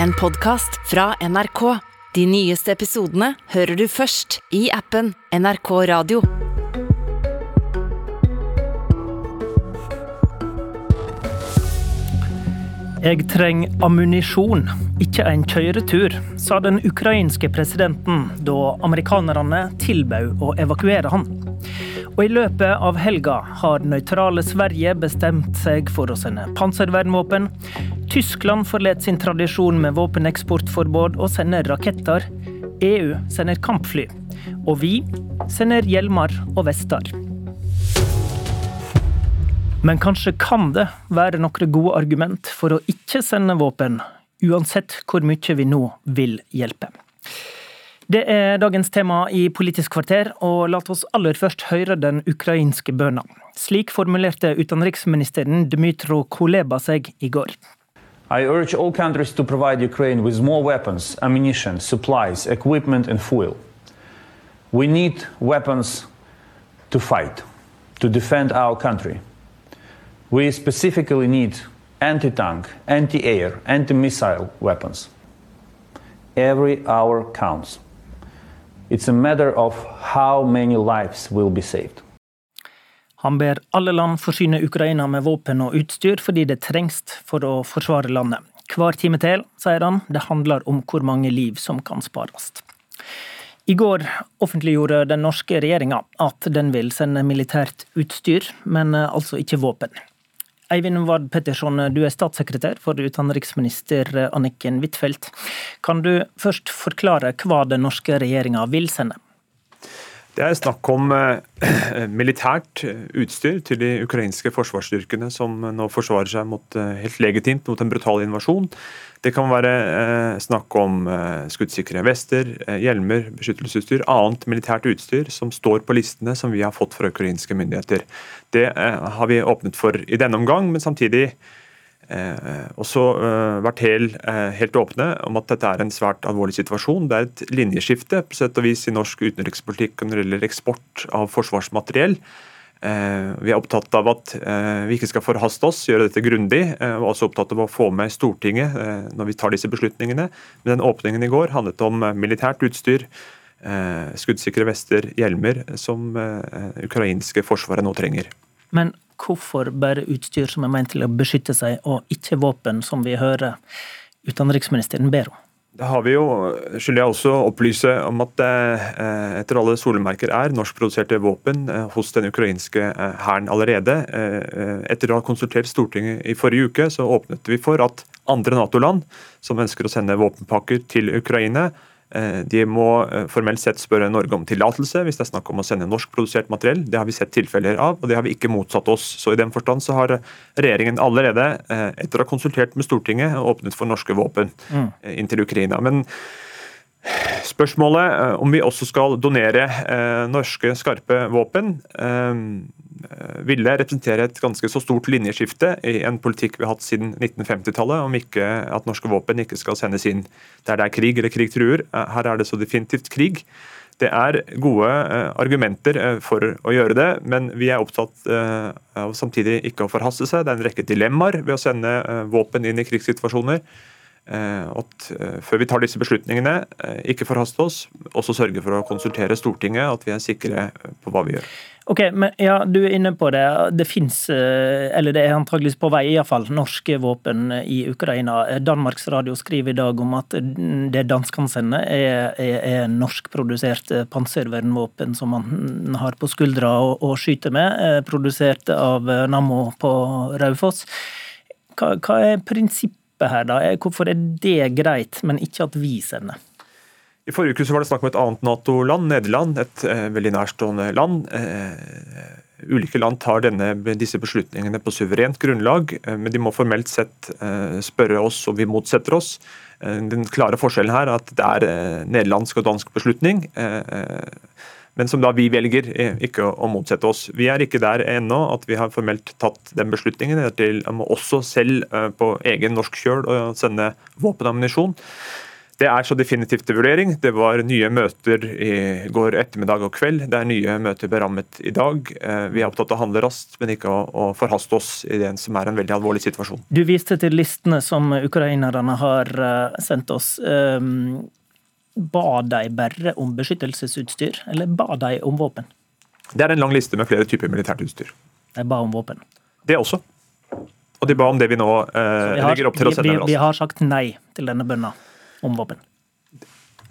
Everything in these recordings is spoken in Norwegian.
en podkast fra NRK. De nyeste episodene hører du først i appen NRK Radio. Jeg trenger ammunisjon, ikke en kjøretur, sa den ukrainske presidenten da amerikanerne tilbød å evakuere han. Og i løpet av helga har nøytrale Sverige bestemt seg for å sende panservernvåpen. Tyskland forlot sin tradisjon med våpeneksportforbud og sender raketter. EU sender kampfly. Og vi sender hjelmer og vester. Men kanskje kan det være noen gode argument for å ikke sende våpen, uansett hvor mye vi nå vil hjelpe. Det er dagens tema i Politisk kvarter, og la oss aller først høre den ukrainske bønna. Slik formulerte utenriksministeren Dmytro Koleba seg i går. I urge all countries to provide Ukraine with more weapons, ammunition, supplies, equipment, and fuel. We need weapons to fight, to defend our country. We specifically need anti tank, anti air, anti missile weapons. Every hour counts. It's a matter of how many lives will be saved. Han ber alle land forsyne Ukraina med våpen og utstyr fordi det trengs for å forsvare landet. Hver time til, sier han, det handler om hvor mange liv som kan spares. I går offentliggjorde den norske regjeringa at den vil sende militært utstyr, men altså ikke våpen. Eivind Ward Petterson, du er statssekretær for utenriksminister Anniken Huitfeldt. Kan du først forklare hva den norske regjeringa vil sende? Det er snakk om eh, militært utstyr til de ukrainske forsvarsstyrkene som nå forsvarer seg mot, eh, helt legitimt mot en brutal invasjon. Det kan være eh, snakk om skuddsikre vester, hjelmer, beskyttelsesutstyr, annet militært utstyr som står på listene som vi har fått fra ukrainske myndigheter. Det har vi åpnet for i denne omgang, men samtidig Eh, også eh, vært helt, eh, helt, åpne om at dette er en svært alvorlig situasjon. Det er et linjeskifte på sett og vis i norsk utenrikspolitikk når det gjelder eksport av forsvarsmateriell. Vi er opptatt av at vi ikke skal forhaste oss, gjøre dette grundig. og også opptatt av å få med Stortinget når vi tar disse beslutningene. Men den åpningen i går handlet om militært utstyr, skuddsikre vester, hjelmer, som ukrainske forsvaret nå trenger. Men hvorfor bare utstyr som er ment til å beskytte seg, og ikke våpen, som vi hører utenriksministeren ber om? Da har vi jo, skylder jeg også opplyse om at eh, etter alle solemerker er norskproduserte våpen eh, hos den ukrainske eh, hæren allerede. Etter å ha konsultert Stortinget i forrige uke, så åpnet vi for at andre Nato-land som ønsker å sende våpenpakker til Ukraina, de må eh, formelt sett spørre Norge om tillatelse hvis det er snakk om å sende norskprodusert materiell. Det har vi sett tilfeller av, og det har vi ikke motsatt oss. Så I den forstand så har regjeringen allerede, eh, etter å ha konsultert med Stortinget, åpnet for norske våpen mm. inn til Ukraina. Men Spørsmålet om vi også skal donere norske skarpe våpen, Eh, ville representere et ganske så stort linjeskifte i en politikk vi har hatt siden 1950-tallet, om ikke at norske våpen ikke skal sendes inn der det er krig eller krig truer. Eh, her er det så definitivt krig. Det er gode eh, argumenter for å gjøre det, men vi er opptatt av samtidig ikke å forhaste seg. Det er en rekke dilemmaer ved å sende våpen inn i krigssituasjoner. At før vi tar disse beslutningene, ikke forhaste oss, også sørge for å konsultere Stortinget, at vi er sikre på hva vi gjør. Ok, men ja, Du er inne på det. Det fins, eh, eller det er antageligvis på vei, iallfall, norske våpen i Ukraina. Danmarks Radio skriver i dag om at det danskene sender, er, er, er norskprodusert panservernvåpen som man har på skuldra og, og skyter med, produsert av Nammo på Raufoss. Hva, hva er prinsippet her, da? Hvorfor er det greit, men ikke at vi sender? I forrige uke var det snakk om et annet Nato-land, Nederland. Et eh, veldig nærstående land. Eh, ulike land tar denne, disse beslutningene på suverent grunnlag, eh, men de må formelt sett eh, spørre oss, om vi motsetter oss. Eh, den klare forskjellen her er at det er eh, nederlandsk og dansk beslutning. Men som da vi velger ikke å motsette oss. Vi er ikke der ennå at vi har formelt tatt den beslutningen. Til må også selv på egen norsk kjøl å sende våpen og ammunisjon. Det er så definitivt til vurdering. Det var nye møter i går ettermiddag og kveld. Det er nye møter berammet i dag. Eh, vi er opptatt av å handle raskt, men ikke å, å forhaste oss i det som er en veldig alvorlig situasjon. Du viste til listene som ukrainerne har eh, sendt oss. Ehm, ba de bare om beskyttelsesutstyr, eller ba de om våpen? Det er en lang liste med flere typer militært utstyr. De ba om våpen? Det også. Og de ba om det vi nå eh, har, legger opp til å sende. Vi, vi, vi har sagt nei til denne bønna om våpen?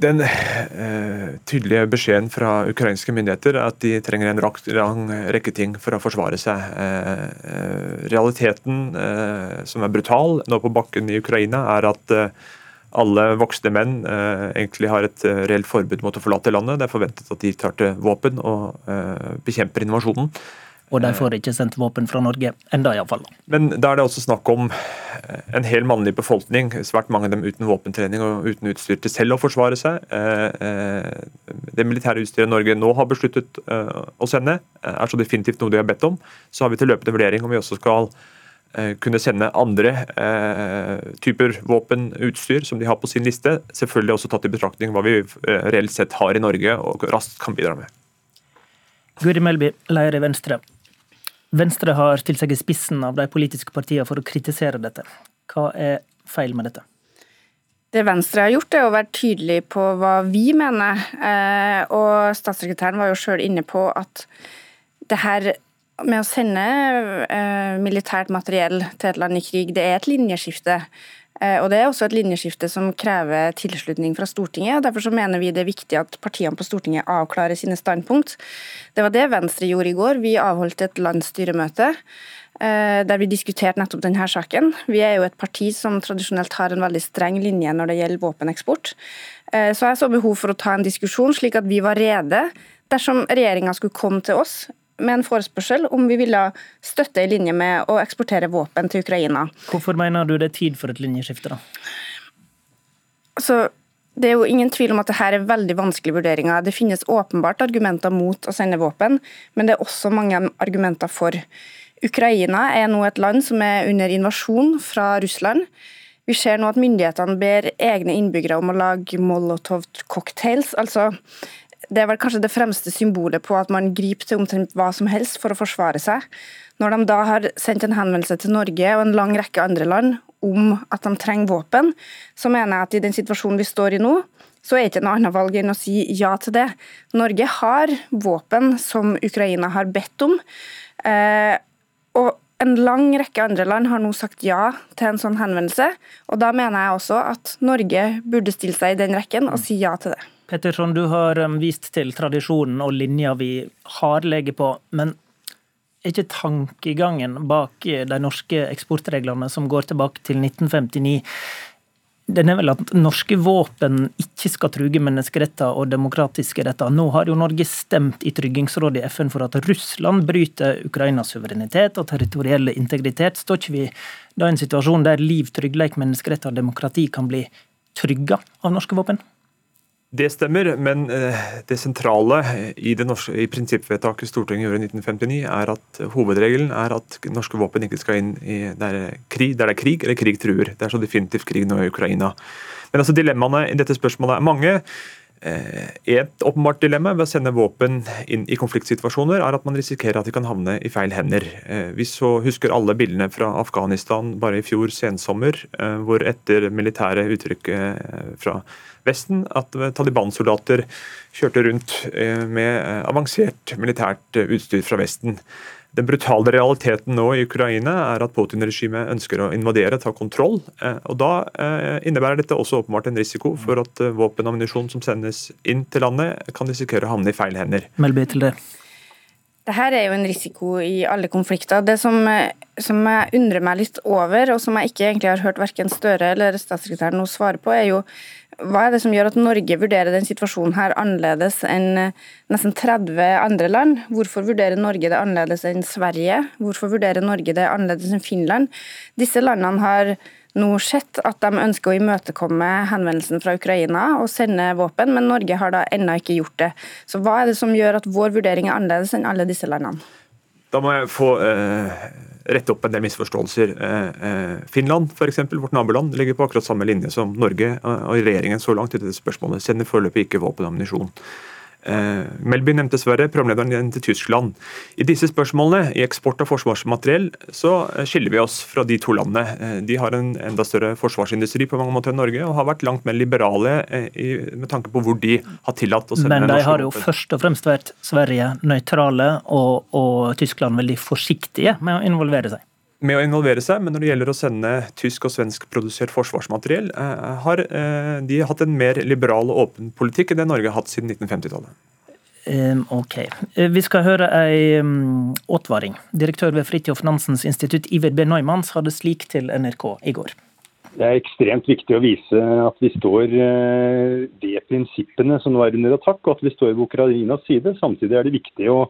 Den eh, tydelige beskjeden fra ukrainske myndigheter er at de trenger en lang rekke ting for å forsvare seg. Eh, eh, realiteten, eh, som er brutal nå på bakken i Ukraina, er at eh, alle voksne menn eh, egentlig har et reelt forbud mot å forlate landet. Det er forventet at de tar til våpen og bekjemper invasjonen. Og de får ikke sendt våpen fra Norge, enda iallfall. Men da er det også snakk om eh, en hel mannlig befolkning, svært mange av dem uten våpentrening og uten utstyr til selv å forsvare seg. Eh, eh, det militære utstyret Norge nå har besluttet å sende, er så definitivt noe de har bedt om. Så har vi til løpende vurdering om vi også skal kunne sende andre typer våpenutstyr som de har på sin liste. Selvfølgelig også tatt i betraktning hva vi reelt sett har i Norge og raskt kan bidra med. Guri Melby, leder i Venstre. Venstre har stilt seg i spissen av de politiske partiene for å kritisere dette. Hva er feil med dette? Det Venstre har gjort, er å være tydelig på hva vi mener. Eh, og statssekretæren var jo sjøl inne på at det her med å sende eh, militært materiell til et land i krig, det er et linjeskifte. Eh, og Det er også et linjeskifte som krever tilslutning fra Stortinget. Derfor så mener vi det er viktig at partiene på Stortinget avklarer sine standpunkt. Det var det Venstre gjorde i går. Vi avholdt et landsstyremøte eh, der vi diskuterte nettopp denne saken. Vi er jo et parti som tradisjonelt har en veldig streng linje når det gjelder våpeneksport. Så jeg så behov for å ta en diskusjon, slik at vi var rede dersom regjeringa skulle komme til oss med en forespørsel om vi ville støtte i linje med å eksportere våpen til Ukraina. Hvorfor mener du det er tid for et linjeskifte, da? Altså, det er jo ingen tvil om at dette er veldig vanskelige vurderinger. Det finnes åpenbart argumenter mot å sende våpen, men det er også mange argumenter for. Ukraina er nå et land som er under invasjon fra Russland. Vi ser nå at myndighetene ber egne innbyggere om å lage molotov-cocktails, altså det er vel kanskje det fremste symbolet på at man griper til omtrent hva som helst for å forsvare seg. Når de da har sendt en henvendelse til Norge og en lang rekke andre land om at de trenger våpen, så mener jeg at i den situasjonen vi står i nå, så er det ikke noe annet valg enn å si ja til det. Norge har våpen som Ukraina har bedt om. Eh, og en lang rekke andre land har nå sagt ja til en sånn henvendelse. og Da mener jeg også at Norge burde stille seg i den rekken og si ja til det. Petterson, du har um, vist til tradisjonen og linja vi har ligget på. Men er ikke tankegangen bak eh, de norske eksportreglene som går tilbake til 1959 den er vel at norske våpen ikke skal truge menneskeretter og demokratiske retter. Nå har jo Norge stemt i Tryggingsrådet i FN for at Russland bryter Ukrainas suverenitet og territorielle integritet. Står ikke vi da i en situasjon der liv, trygghet, menneskeretter og demokrati kan bli trygga av norske våpen? Det stemmer, men eh, det sentrale i, det norske, i prinsippvedtaket Stortinget gjorde i 1959, er at hovedregelen er at norske våpen ikke skal inn i der, krig, der det er krig eller krig truer. Det er så definitivt krig nå i Ukraina. Men altså Dilemmaene i dette spørsmålet er mange. Eh, et åpenbart dilemma ved å sende våpen inn i konfliktsituasjoner er at man risikerer at de kan havne i feil hender. Eh, vi så husker alle bildene fra Afghanistan bare i fjor sensommer, eh, hvor etter militære uttrykk fra Vesten at Taliban-soldater kjørte rundt med avansert militært utstyr fra Vesten. Den brutale realiteten nå i Ukraina er at Putin-regimet ønsker å invadere, ta kontroll. Eh, og Da eh, innebærer dette også åpenbart en risiko for at eh, våpen og ammunisjon som sendes inn til landet, kan risikere å havne i feil hender. Melby til det. Dette er jo en risiko i alle konflikter. Det som, som, jeg undrer meg litt over, og som jeg ikke egentlig har hørt verken Støre eller statssekretæren noe svare på, er jo hva er det som gjør at Norge vurderer den situasjonen her annerledes enn eh, nesten 30 andre land? Hvorfor vurderer Norge det annerledes enn Sverige? Hvorfor vurderer Norge det annerledes enn Finland? Disse landene har nå sett at de ønsker å imøtekomme henvendelsen fra Ukraina og sende våpen, men Norge har da ennå ikke gjort det. Så hva er det som gjør at vår vurdering er annerledes enn alle disse landene? Da må jeg få eh, rette opp en del misforståelser. Eh, eh, Finland, eksempel, vårt naboland, ligger på akkurat samme linje som Norge. Og regjeringen så langt i dette spørsmålet sender foreløpig ikke våpen og ammunisjon. Eh, Melby nevnte Sverre, programlederen til Tyskland. I disse spørsmålene, i eksport av forsvarsmateriell, så eh, skiller vi oss fra de to landene. Eh, de har en enda større forsvarsindustri på mange måter enn Norge, og har vært langt mer liberale med tanke på hvor de har tillatt å sende Men de har jo først og fremst vært Sverige nøytrale, og, og Tyskland veldig forsiktige med å involvere seg med å involvere seg, men når det gjelder å sende tysk og svensk produsert forsvarsmateriell, eh, har eh, de hatt en mer liberal og åpen politikk enn det Norge har hatt siden 1950-tallet. Um, ok. Eh, vi skal høre ei advaring. Direktør ved Fridtjof Nansens institutt, Iver B. Neumann, sa det slik til NRK i går. Det er ekstremt viktig å vise at vi står ved prinsippene som nå er under attakk, og at vi står ved Ukrainas side. Samtidig er det viktig å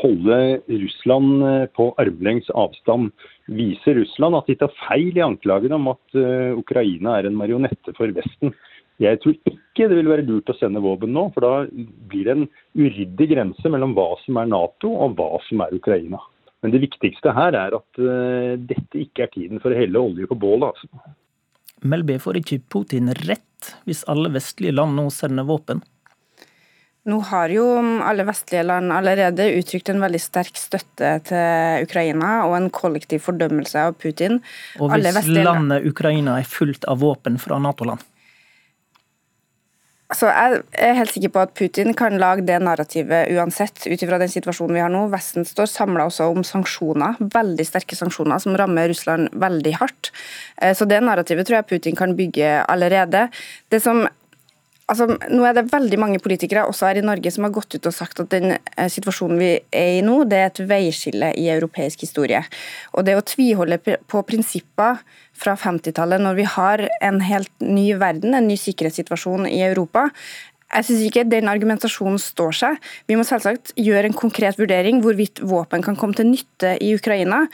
holde Russland eh, på armlengs avstand. Viser Russland at de tar feil i anklagene om at eh, Ukraina er en marionette for Vesten. Jeg tror ikke det vil være lurt å sende våpen nå, for da blir det en uryddig grense mellom hva som er Nato og hva som er Ukraina. Men det viktigste her er at dette ikke er tiden for å helle olje på bålet. Altså. Melby, får ikke Putin rett hvis alle vestlige land nå sender våpen? Nå har jo alle vestlige land allerede uttrykt en veldig sterk støtte til Ukraina og en kollektiv fordømmelse av Putin. Og hvis landet Ukraina er fullt av våpen fra Nato-land? Altså, jeg er helt sikker på at Putin kan lage det narrativet uansett, ut ifra den situasjonen vi har nå. Vesten står samla også om sanksjoner, veldig sterke sanksjoner som rammer Russland veldig hardt. Eh, så det narrativet tror jeg Putin kan bygge allerede. Det som Altså, nå er det veldig mange politikere også her i Norge som har gått ut og sagt at den eh, situasjonen vi er i nå, det er et veiskille i europeisk historie. Og det å tviholde på prinsipper fra 50-tallet, når vi har en helt ny verden, en ny sikkerhetssituasjon i Europa, jeg syns ikke den argumentasjonen står seg. Vi må selvsagt gjøre en konkret vurdering hvorvidt våpen kan komme til nytte i Ukraina.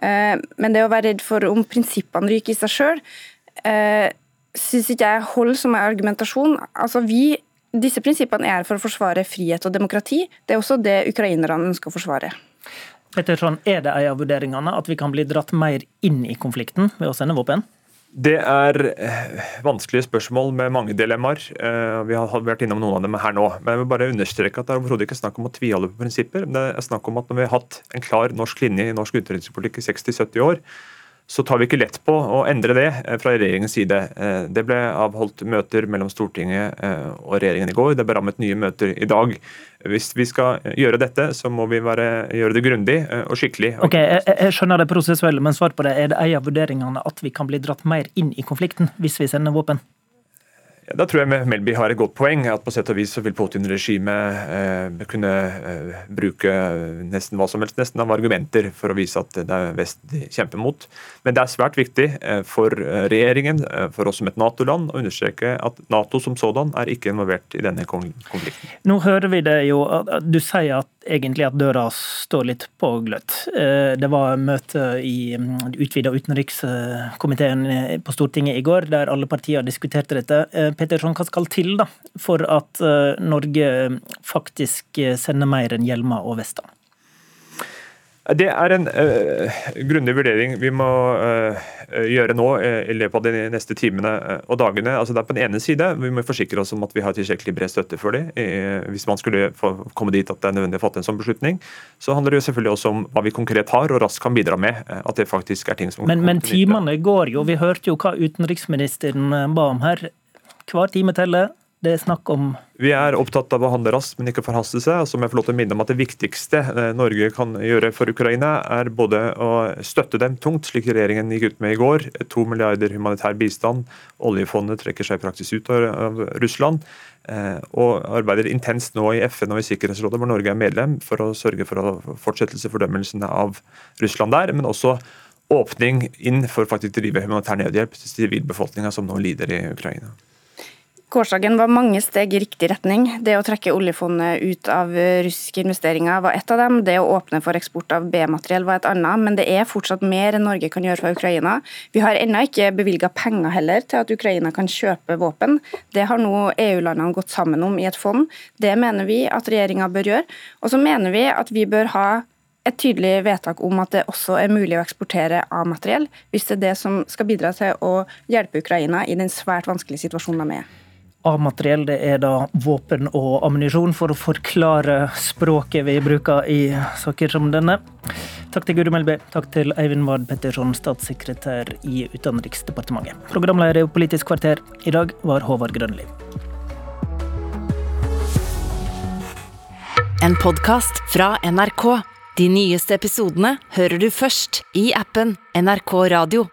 Eh, men det å være redd for om prinsippene ryker i seg sjøl syns ikke jeg holder som argumentasjon. Altså, vi, disse prinsippene er for å forsvare frihet og demokrati. Det er også det ukrainerne ønsker å forsvare. Pettersson, er det en av vurderingene at vi kan bli dratt mer inn i konflikten ved å sende våpen? Det er eh, vanskelige spørsmål med mange dilemmaer. Eh, vi har vært innom noen av dem her nå. Men jeg vil bare understreke at det er overhodet ikke snakk om å tviholde på prinsipper. Det er snakk om at når vi har hatt en klar norsk linje i norsk utenrikspolitikk i 60-70 år, så tar vi ikke lett på å endre det eh, fra regjeringens side. Eh, det ble avholdt møter mellom Stortinget eh, og regjeringen i går. Det ble rammet nye møter i dag. Hvis vi skal gjøre dette, så må vi være, gjøre det grundig og skikkelig. Ok, jeg, jeg, skjønner det prosessuelle, men svar på det. Er det en av vurderingene at vi kan bli dratt mer inn i konflikten hvis vi sender våpen? Da tror jeg Melby har et godt poeng. at På sett og vis vil Putin-regimet eh, kunne eh, bruke nesten hva som helst nesten av argumenter for å vise at det er vest de kjemper mot. Men det er svært viktig eh, for regjeringen, eh, for oss som et Nato-land, å understreke at Nato som sådan er ikke involvert i denne konflikten. Nå hører vi det jo, Du sier at egentlig at døra står litt på gløtt. Eh, det var møte i mm, utvida utenrikskomiteen på Stortinget i går, der alle partier diskuterte dette. Petterson, hva skal til da, for at eh, Norge faktisk eh, sender mer enn hjelmer og vester? Det er en uh, grundig vurdering vi må uh, gjøre nå uh, i løpet av de neste timene og dagene. Altså det er på den ene side, Vi må forsikre oss om at vi har tilstrekkelig bred støtte for det. hvis man skulle komme dit at det er nødvendig å fatte en sånn beslutning. Så handler det jo selvfølgelig også om hva vi konkret har og raskt kan bidra med. at det faktisk er ting som Men, men timene går jo. Vi hørte jo hva utenriksministeren ba om her. Hver time teller. Det er snakk om Vi er opptatt av å handle raskt, men ikke forhaste seg. Så må jeg få lov til å minne om at Det viktigste eh, Norge kan gjøre for Ukraina, er både å støtte dem tungt, slik regjeringen gikk ut med i går. To milliarder humanitær bistand. Oljefondet trekker seg praktisk ut av Russland. Eh, og arbeider intenst nå i FN og i Sikkerhetsrådet, hvor Norge er medlem, for å sørge for å fortsettelse fordømmelsene av Russland der. men også åpning inn for faktisk å drive humanitær nødhjelp til sivilbefolkninga som nå lider i Ukraina. Gårsdagen var mange steg i riktig retning. Det å trekke oljefondet ut av russiske investeringer var ett av dem. Det å åpne for eksport av B-materiell var et annet. Men det er fortsatt mer enn Norge kan gjøre for Ukraina. Vi har ennå ikke bevilga penger heller til at Ukraina kan kjøpe våpen. Det har nå EU-landene gått sammen om i et fond. Det mener vi at regjeringa bør gjøre. Og så mener vi at vi bør ha et tydelig vedtak om at det også er mulig å eksportere A-materiell, hvis det er det som skal bidra til å hjelpe Ukraina i den svært vanskelige situasjonen de er i. A-materiell det er da våpen og ammunisjon, for å forklare språket vi bruker i saker som denne. Takk til Guri Melby. Takk til Eivind Ward Petterson, statssekretær i Utenriksdepartementet. Programleder i Politisk kvarter i dag var Håvard Grønli. En podkast fra NRK. De nyeste episodene hører du først i appen NRK Radio.